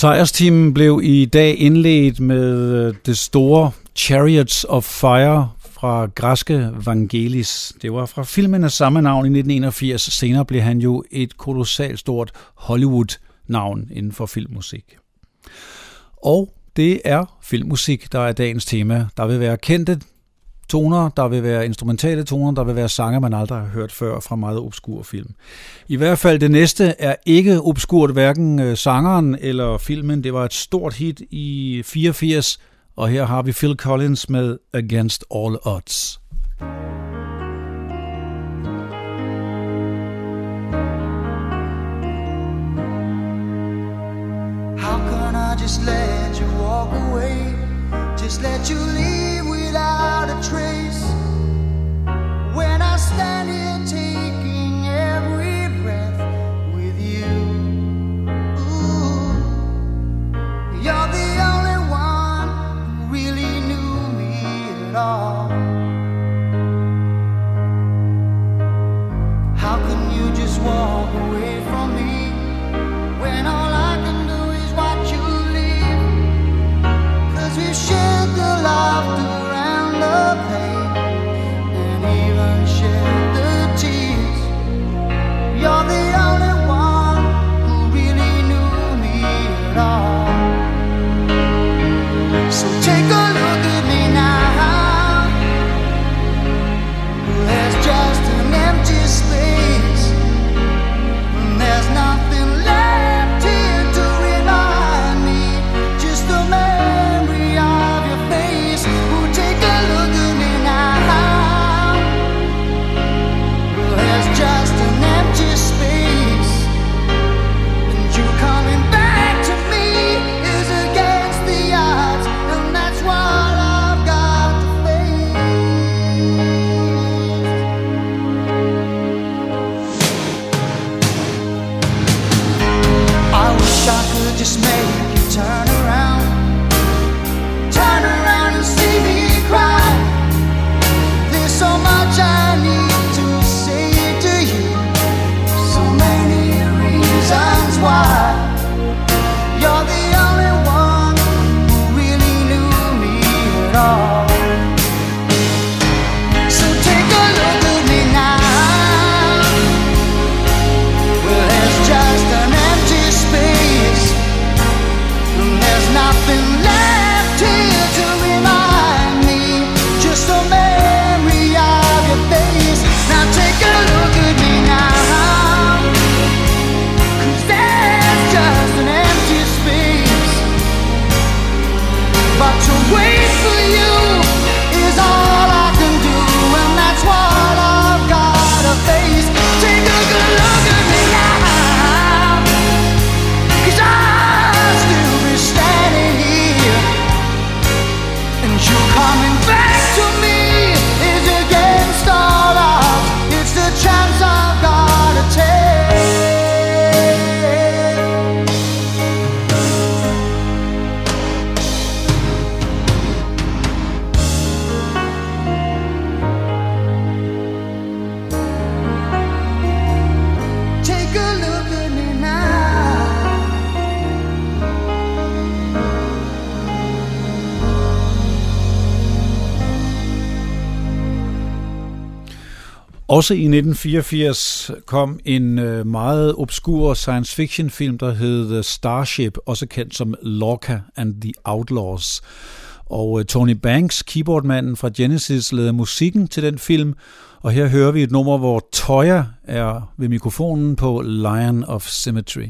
Sejrsteamen blev i dag indledt med øh, det store Chariots of Fire fra græske Vangelis. Det var fra filmen af samme navn i 1981. Senere blev han jo et kolossalt stort Hollywood-navn inden for filmmusik. Og det er filmmusik, der er dagens tema. Der vil være kendte toner, der vil være instrumentale toner, der vil være sange, man aldrig har hørt før fra meget obskur film. I hvert fald det næste er ikke obskurt, hverken øh, sangeren eller filmen. Det var et stort hit i 84, og her har vi Phil Collins med Against All Odds. How can I just let you walk away? Just let you leave without Trade. Også i 1984 kom en øh, meget obskur science fiction film, der hed The Starship, også kendt som Lorca and the Outlaws. Og øh, Tony Banks, keyboardmanden fra Genesis, lavede musikken til den film, og her hører vi et nummer, hvor Toya er ved mikrofonen på Lion of Symmetry.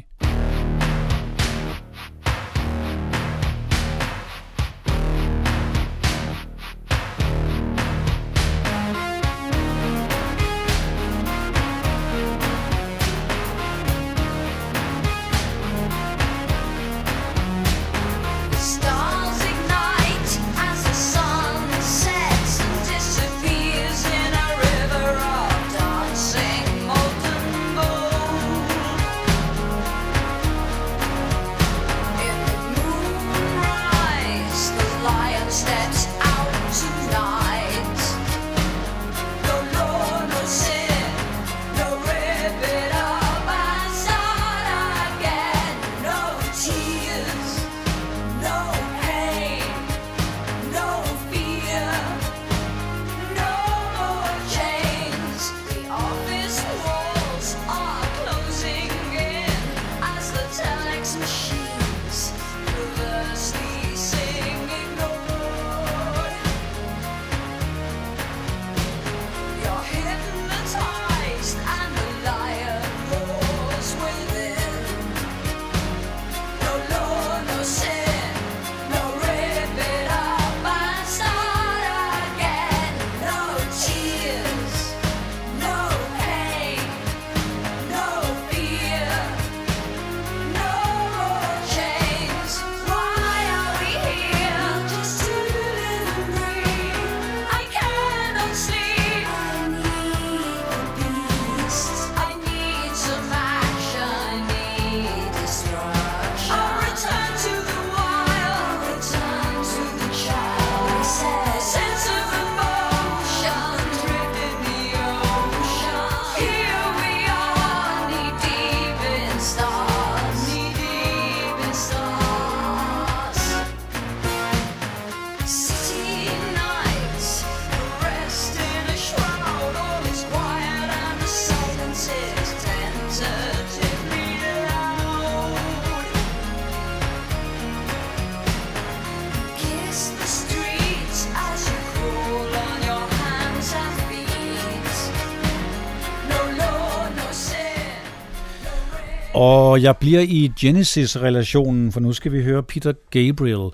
Og jeg bliver i Genesis-relationen, for nu skal vi høre Peter Gabriel.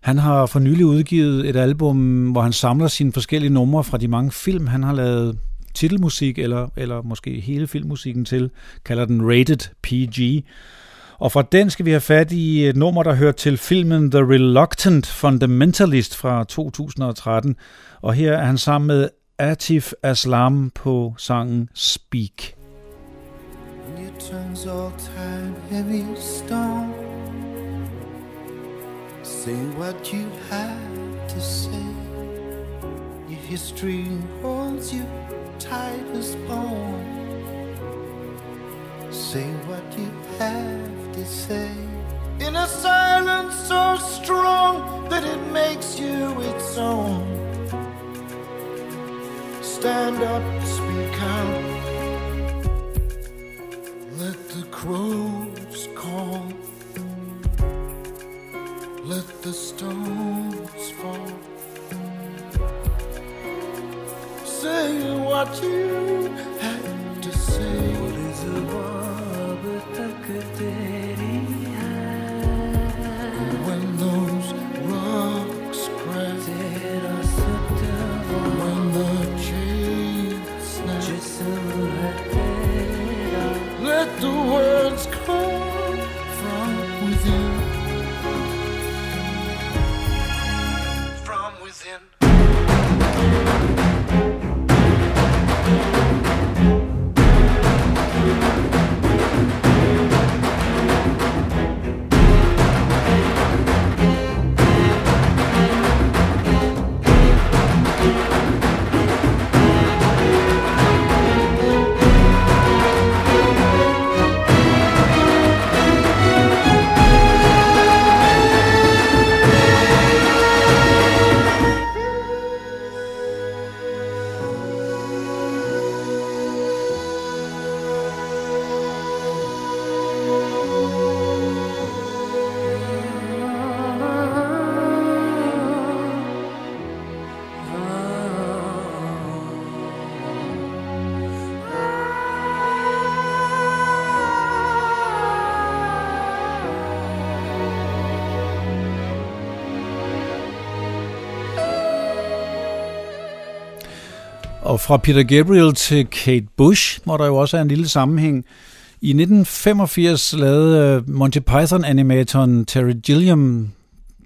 Han har for nylig udgivet et album, hvor han samler sine forskellige numre fra de mange film, han har lavet titelmusik, eller, eller måske hele filmmusikken til, kalder den Rated PG. Og fra den skal vi have fat i et nummer, der hører til filmen The Reluctant Fundamentalist fra 2013. Og her er han sammen med Atif Aslam på sangen Speak. Tongue's all tied heavy stone. Say what you have to say. Your history holds you tight as bone. Say what you have to say. In a silence so strong that it makes you its own. Stand up, speak out. Crows call. Let the stones fall. Say what you have to say. Fra Peter Gabriel til Kate Bush, hvor der jo også er en lille sammenhæng. I 1985 lavede øh, Monty Python-animatoren Terry Gilliam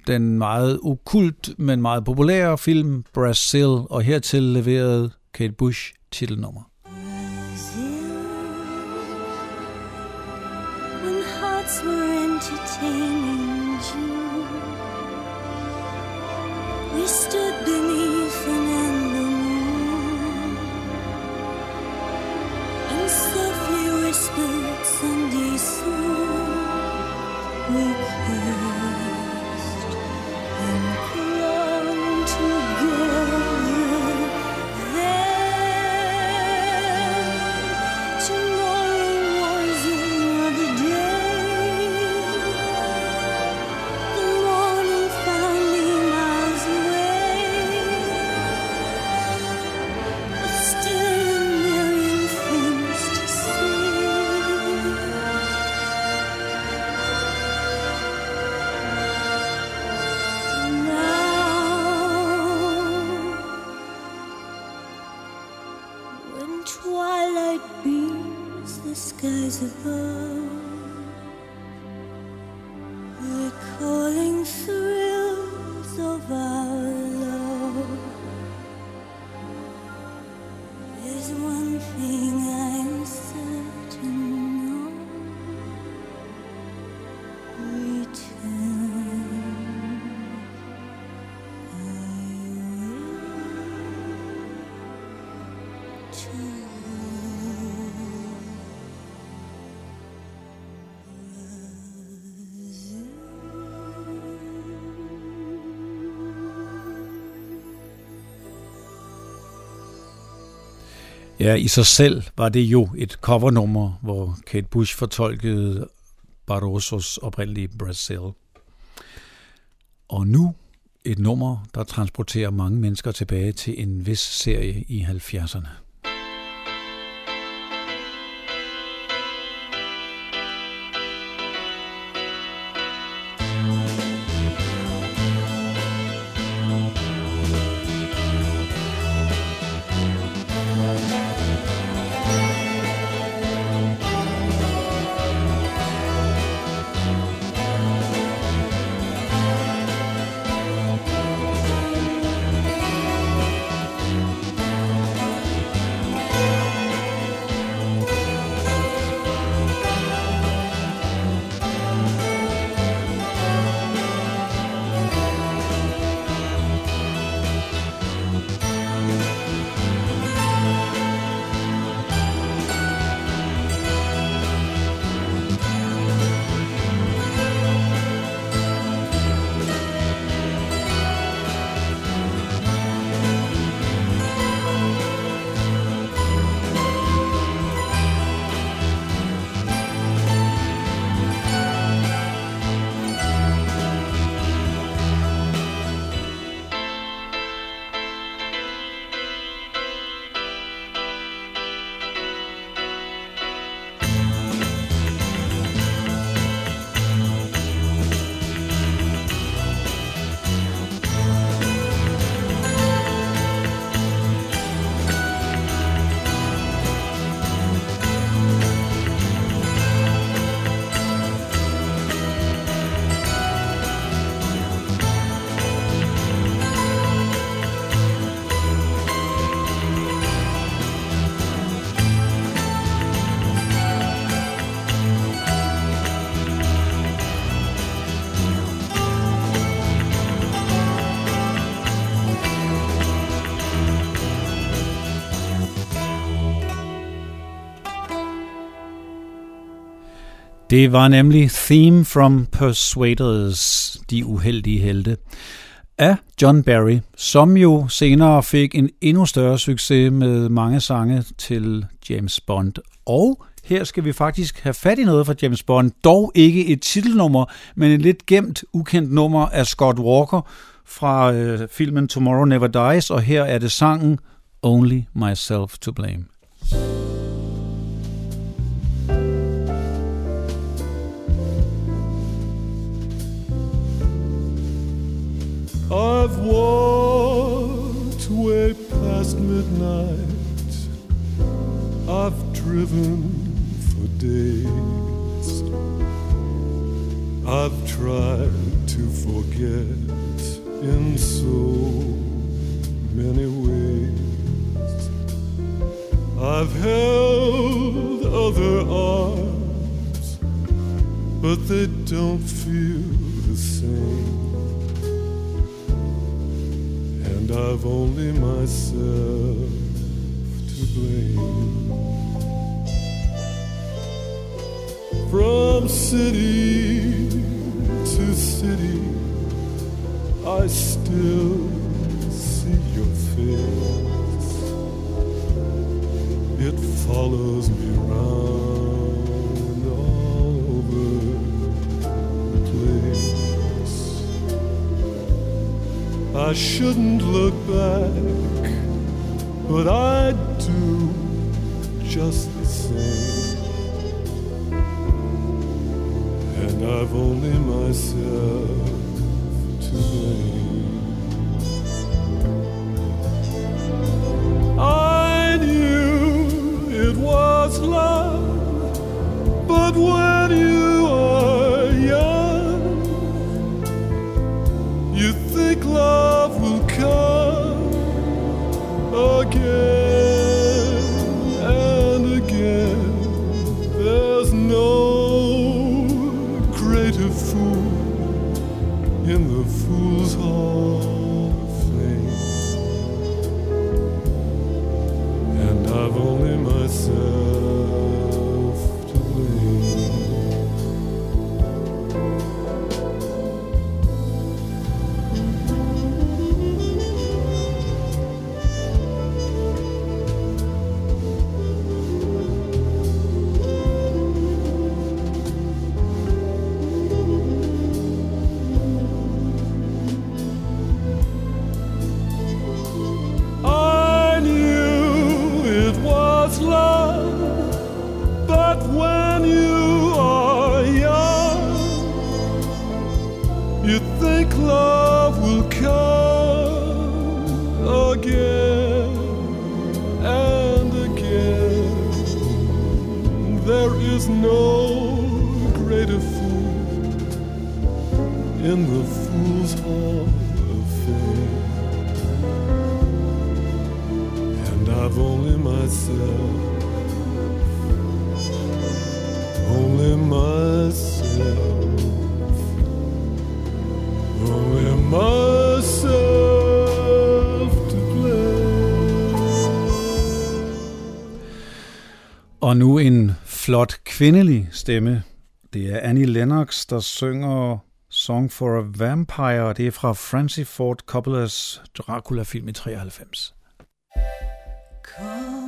den meget okult, men meget populære film Brazil, og hertil leverede Kate Bush titelnummer. when hearts were. We stood beneath You. Ja, i sig selv var det jo et covernummer, hvor Kate Bush fortolkede Barrosos oprindelige Brazil. Og nu Et nummer, der transporterer mange mennesker tilbage til en vis serie i 70'erne. Det var nemlig Theme from Persuaders, De Uheldige Helte, af John Barry, som jo senere fik en endnu større succes med mange sange til James Bond. Og her skal vi faktisk have fat i noget fra James Bond, dog ikke et titelnummer, men et lidt gemt, ukendt nummer af Scott Walker fra øh, filmen Tomorrow Never Dies, og her er det sangen Only Myself to Blame. I've walked way past midnight. I've driven for days. I've tried to forget in so many ways. I've held other arms, but they don't feel the same. And I've only myself to blame. From city to city, I still see your face. It follows me round I shouldn't look back, but I do just the same. And I've only myself to blame. I knew it was love, but when you are Og nu en flot kvindelig stemme. Det er Annie Lennox, der synger Song for a Vampire, og det er fra Francis Ford Coppolas Dracula-film i 93. Come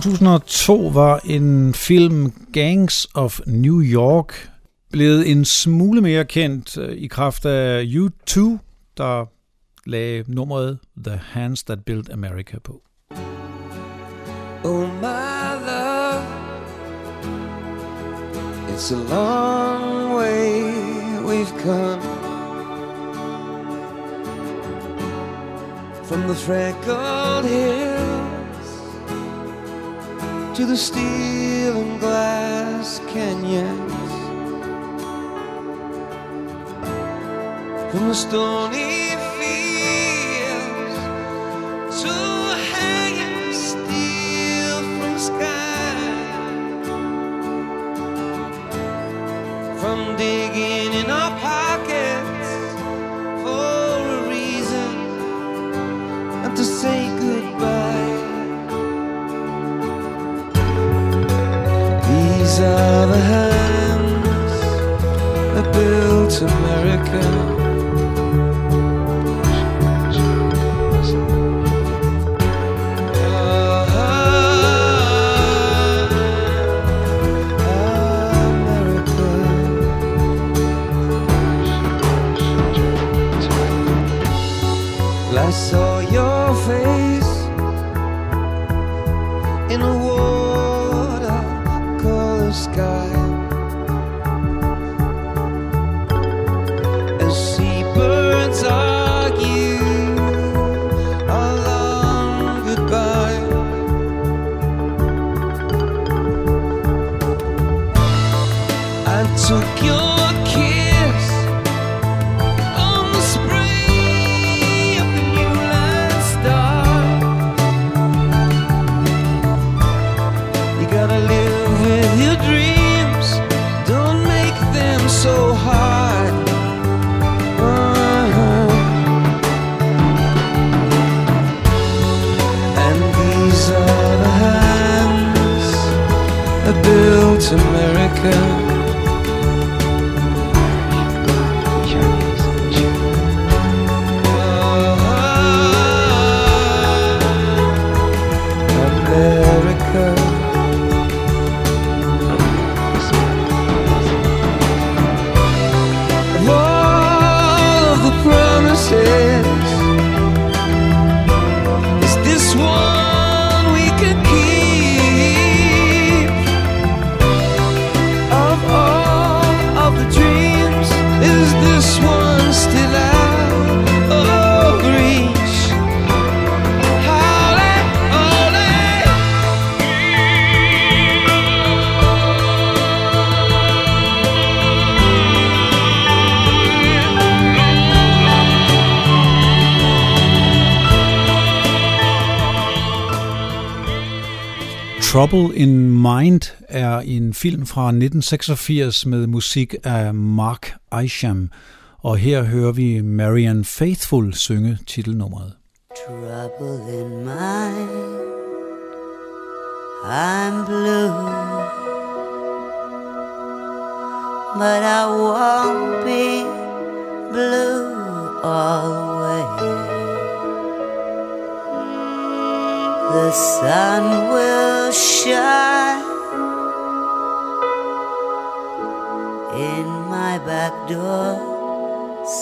2002 var en film Gangs of New York blevet en smule mere kendt øh, i kraft af U2, der lagde nummeret The Hands That Built America på. Oh, my love, it's a long way we've come from the freckled hills to the steel and glass canyons, from the stony fields to hanging steel from sky, from digging America. Trouble in Mind er en film fra 1986 med musik af Mark Isham, og her hører vi Marian Faithful synge titelnummeret. trouble in mind. I'm blue, but I won't be blue always. The sun will shine in my back door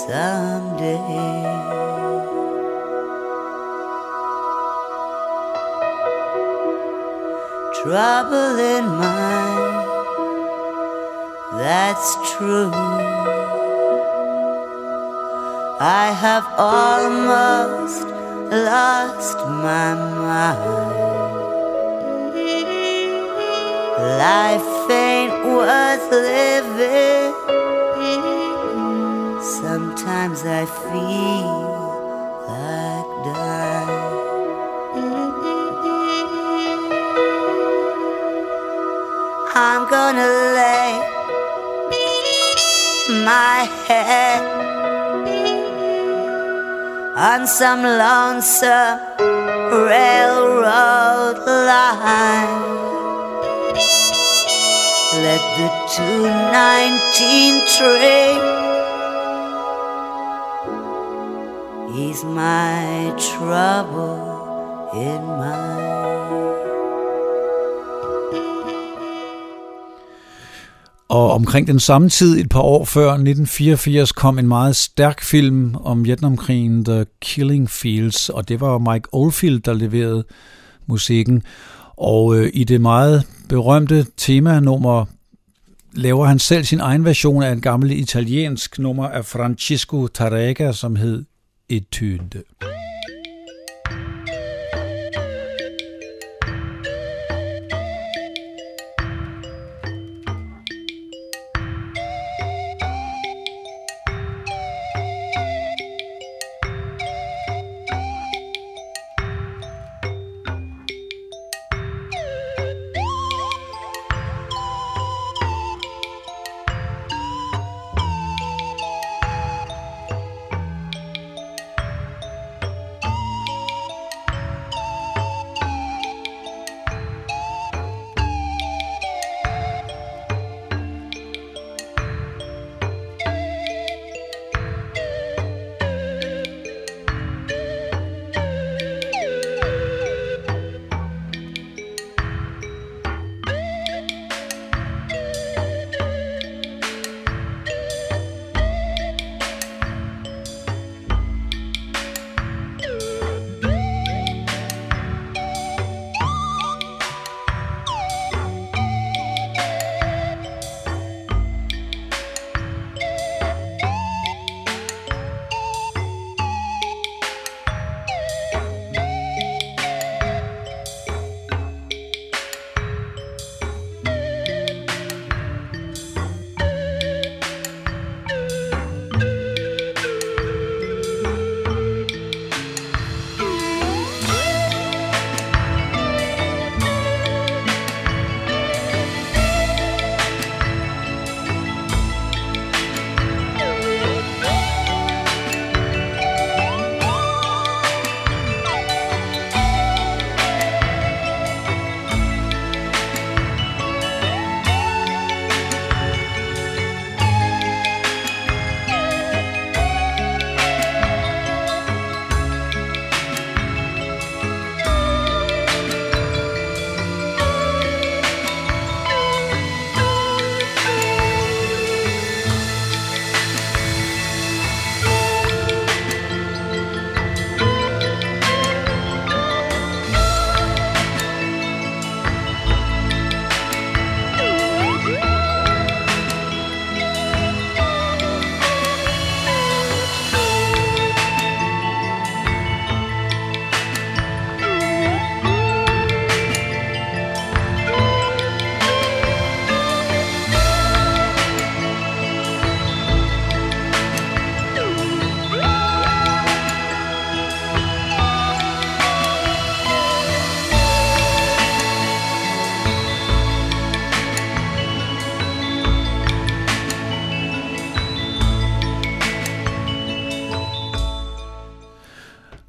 someday. trouble in mind. That's true. I have almost lost my mind. Life ain't worth living. Sometimes I feel like dying. I'm gonna lay my head on some lonesome railroad line. Let the 219 train ease my trouble in mind. Og omkring den samme tid, et par år før 1984, kom en meget stærk film om Vietnamkrigen, The Killing Fields, og det var Mike Oldfield, der leverede musikken. Og øh, i det meget berømte temanummer laver han selv sin egen version af en gammel italiensk nummer af Francisco Tarrega, som hed Etude.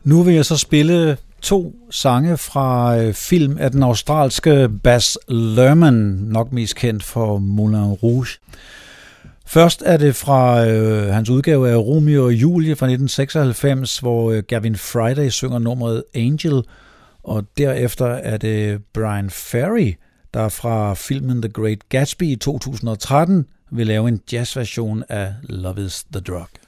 Nu vil jeg så spille to sange fra øh, film af den australske Baz Lerman, nok mest kendt for Moulin Rouge. Først er det fra øh, hans udgave af Romeo og Julie fra 1996, hvor øh, Gavin Friday synger nummeret Angel, og derefter er det Brian Ferry, der fra filmen The Great Gatsby i 2013 vil lave en jazzversion af Love is the Drug.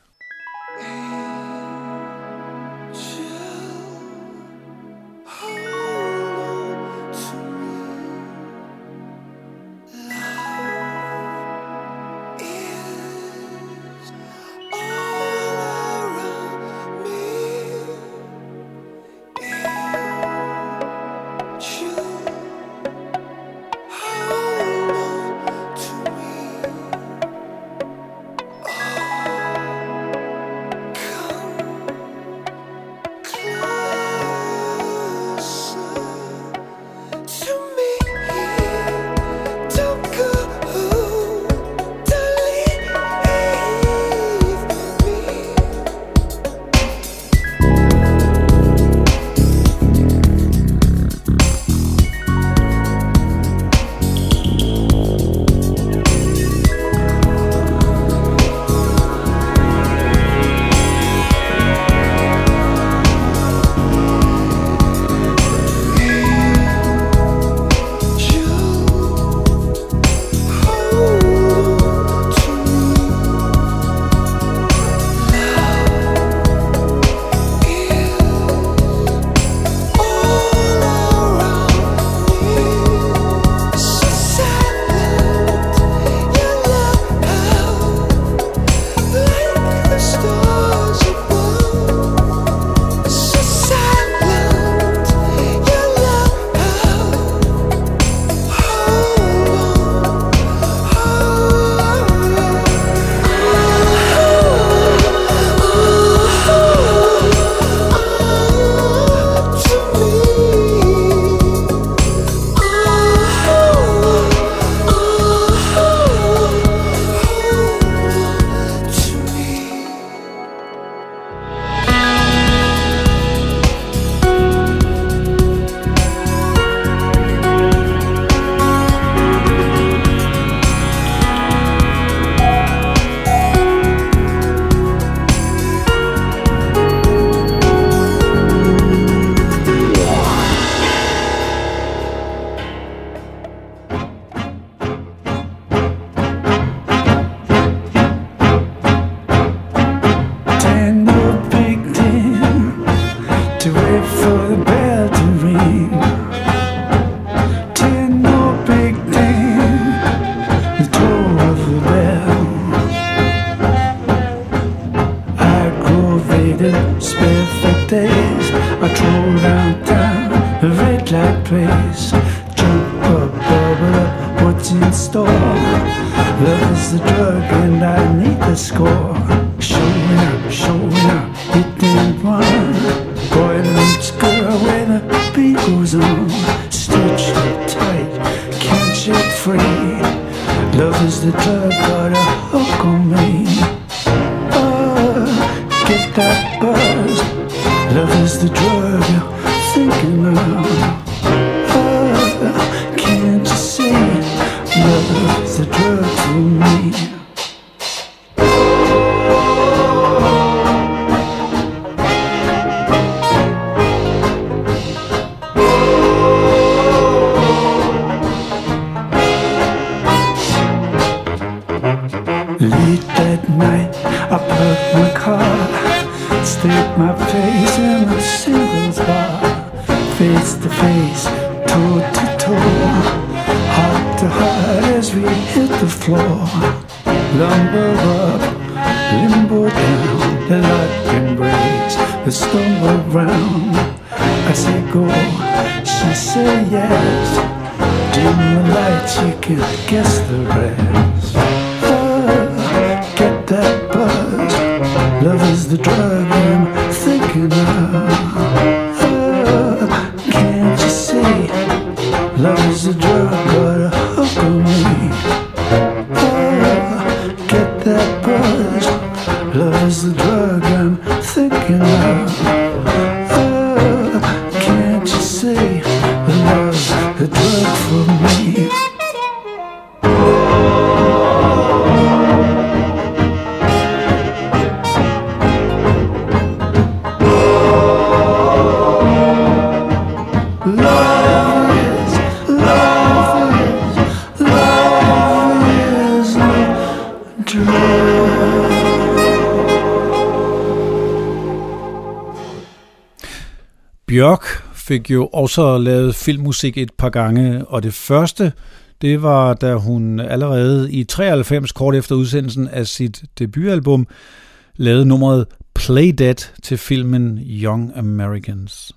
the score. Bjørk fik jo også lavet filmmusik et par gange, og det første, det var da hun allerede i 93, kort efter udsendelsen af sit debutalbum, lavede nummeret Play Dead til filmen Young Americans.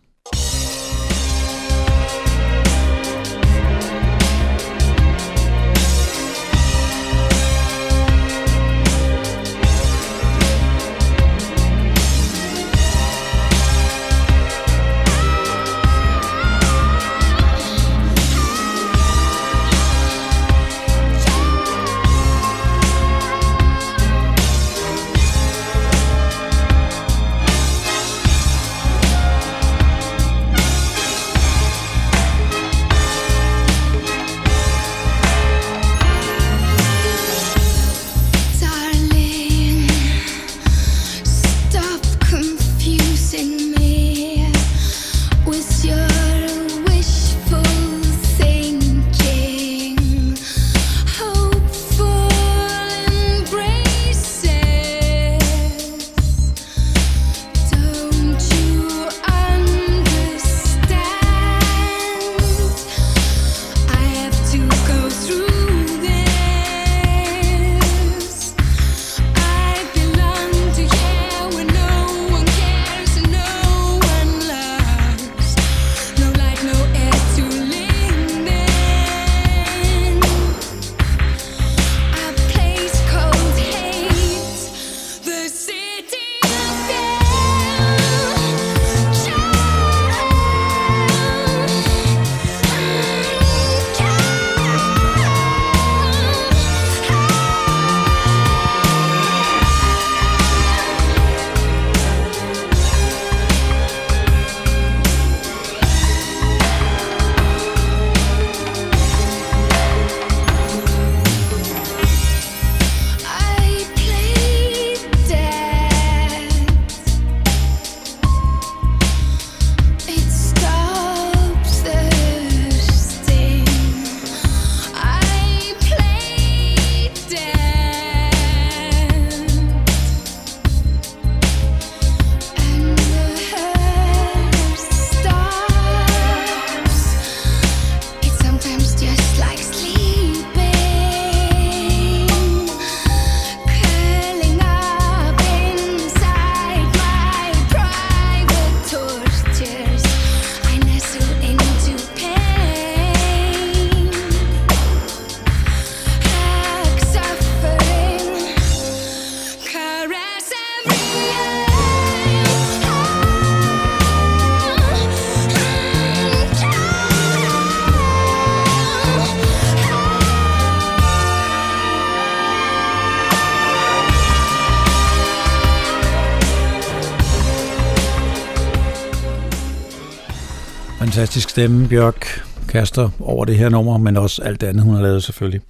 Fantastisk stemme, Bjørk kaster over det her nummer, men også alt det andet, hun har lavet selvfølgelig.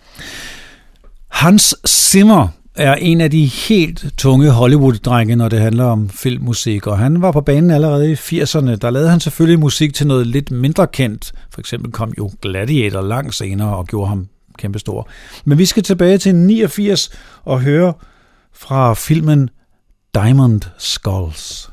Hans Zimmer er en af de helt tunge Hollywood-drenge, når det handler om filmmusik, og han var på banen allerede i 80'erne. Der lavede han selvfølgelig musik til noget lidt mindre kendt. For eksempel kom jo Gladiator langt senere og gjorde ham kæmpestor. Men vi skal tilbage til 89 og høre fra filmen Diamond Skulls.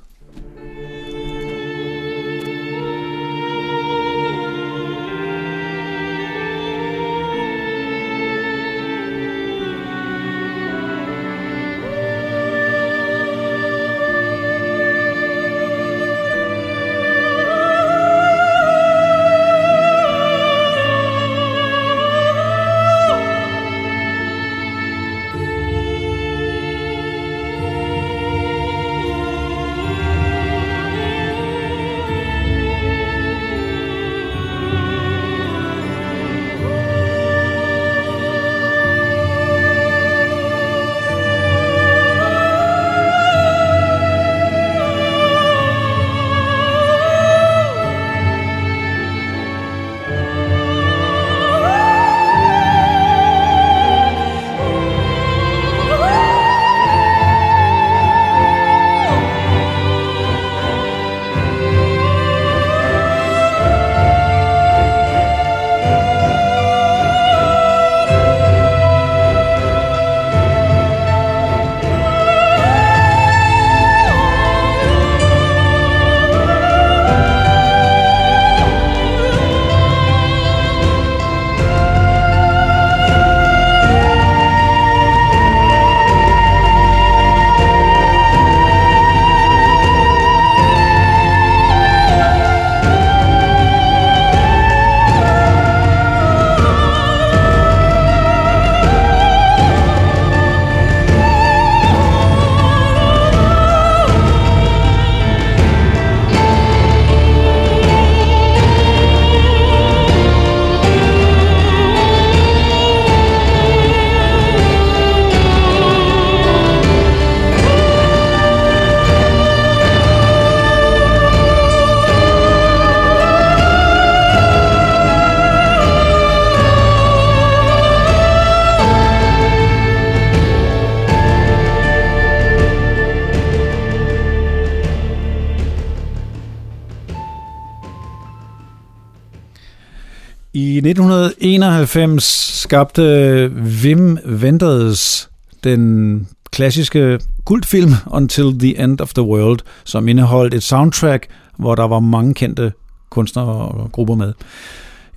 1991 skabte Wim Wenders den klassiske kultfilm Until the End of the World, som indeholdt et soundtrack, hvor der var mange kendte kunstnere og grupper med.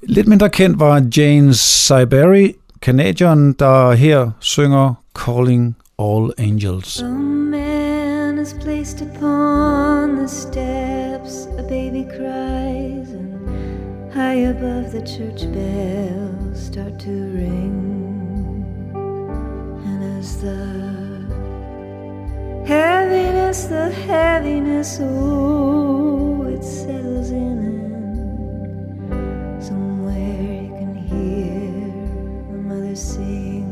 Lidt mindre kendt var Jane Siberry, kanadieren, der her synger Calling All Angels. A man is placed upon the steps, a baby cries, and high above the church bells start to ring. And as the heaviness, the heaviness, oh, it settles in, and somewhere you can hear a mother sing.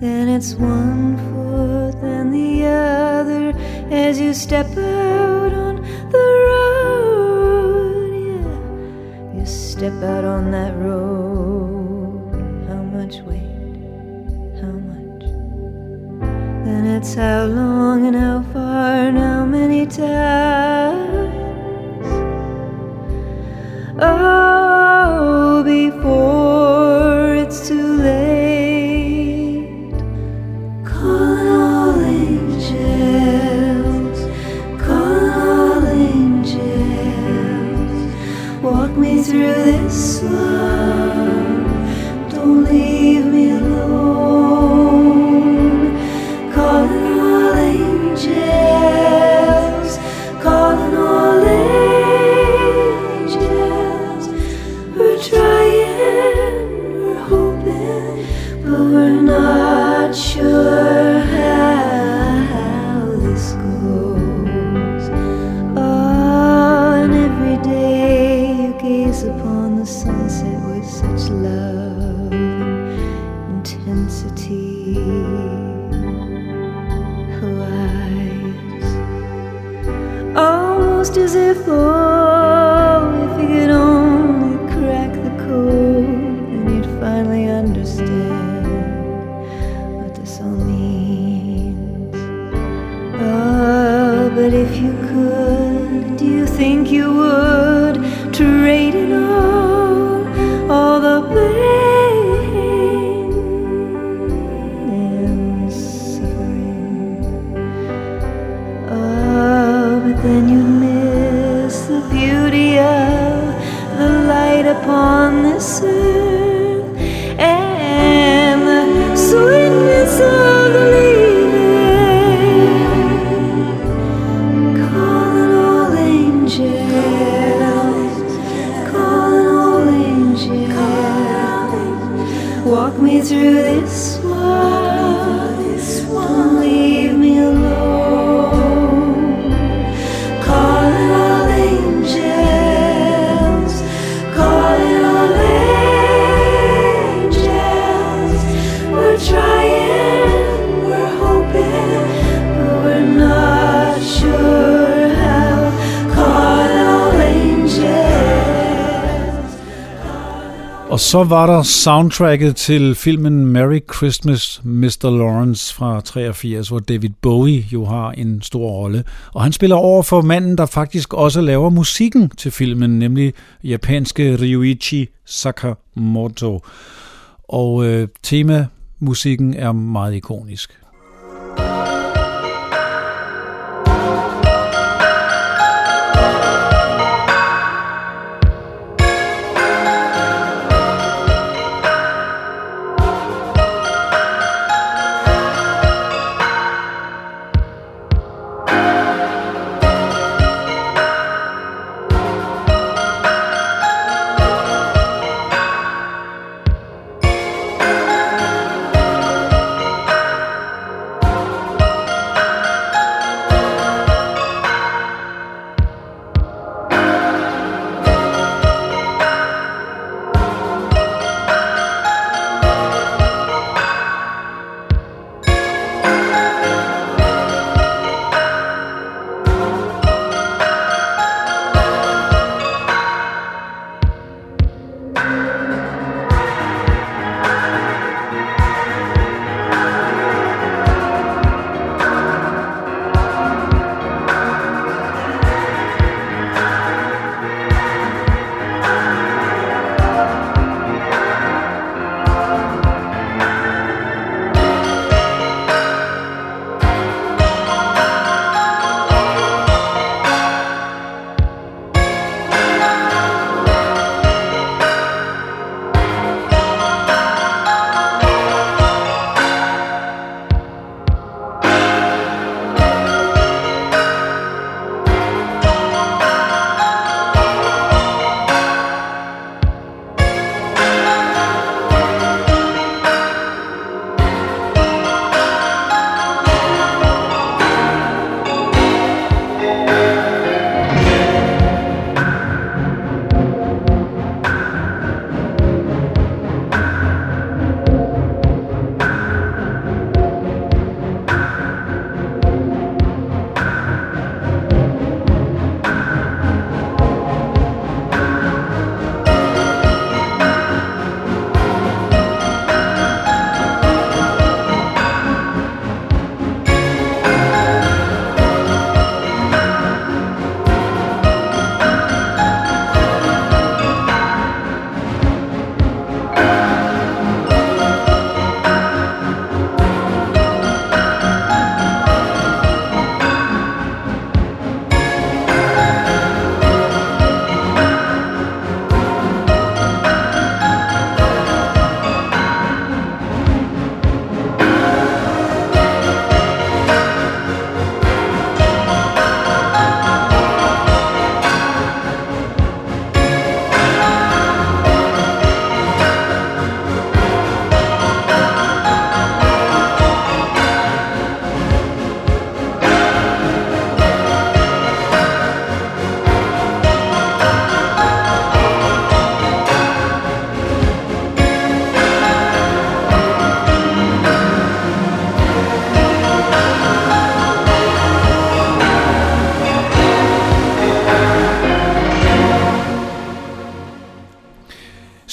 Then it's one foot and the other as you step out on the road. Step out on that road. How much weight? How much? Then it's how long and how far and how many times. Oh, Walk me through this world, Og så var der soundtracket til filmen Merry Christmas, Mr. Lawrence fra 83, hvor David Bowie jo har en stor rolle. Og han spiller over for manden, der faktisk også laver musikken til filmen, nemlig japanske Ryuichi Sakamoto. Og øh, temamusikken er meget ikonisk.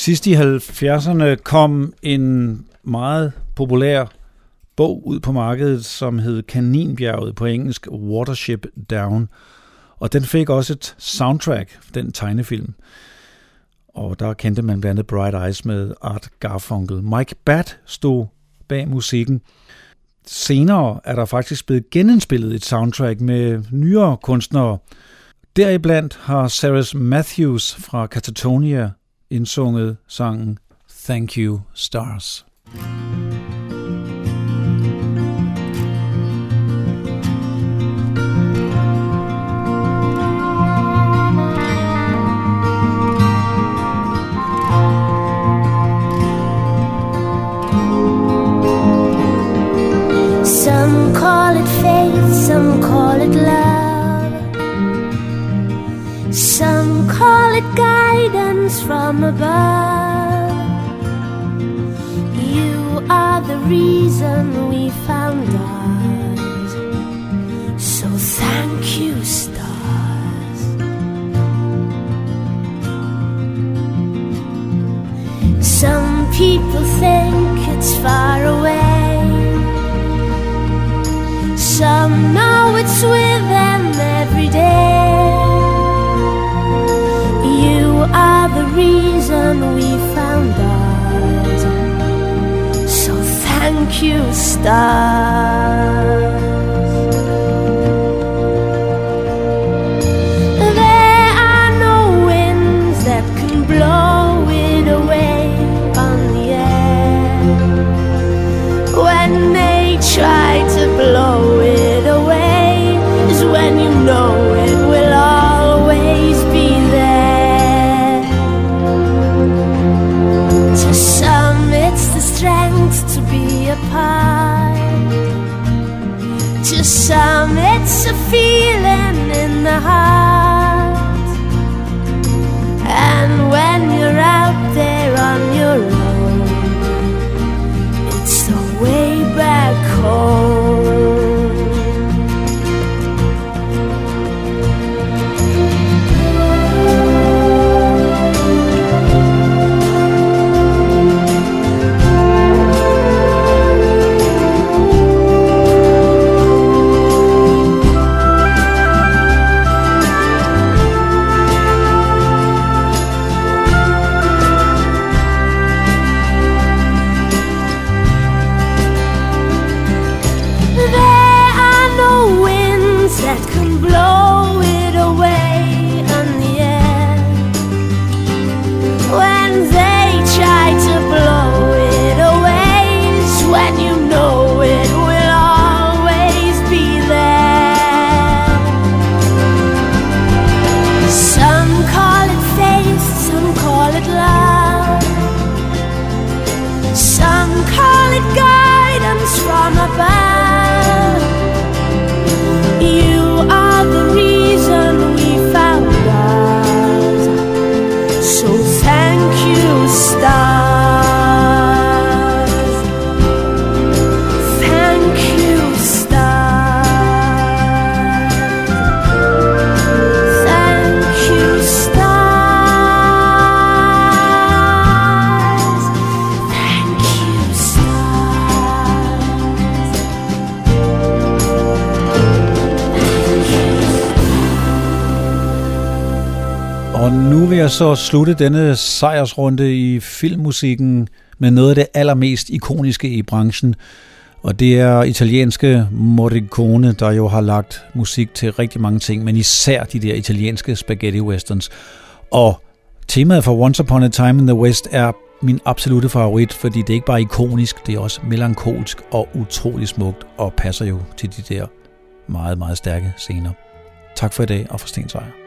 Sidst i 70'erne kom en meget populær bog ud på markedet, som hed Kaninbjerget på engelsk Watership Down. Og den fik også et soundtrack, den tegnefilm. Og der kendte man blandt andet Bright Eyes med Art Garfunkel. Mike Batt stod bag musikken. Senere er der faktisk blevet genindspillet et soundtrack med nyere kunstnere. Deriblandt har Sarah Matthews fra Catatonia indsunget sangen Thank You Stars. Some call it faith, some call it love. Some call it guidance from above. You are the reason we found ours. So thank you, stars. Some people think it's far away. Some know it's reason we found ours. So thank you, stars. on my back. Jeg så slutte denne sejrsrunde i filmmusikken med noget af det allermest ikoniske i branchen. Og det er italienske Morricone, der jo har lagt musik til rigtig mange ting, men især de der italienske spaghetti westerns. Og temaet for Once Upon a Time in the West er min absolute favorit, fordi det er ikke bare ikonisk, det er også melankolsk og utrolig smukt, og passer jo til de der meget, meget stærke scener. Tak for i dag, og for Stensejr.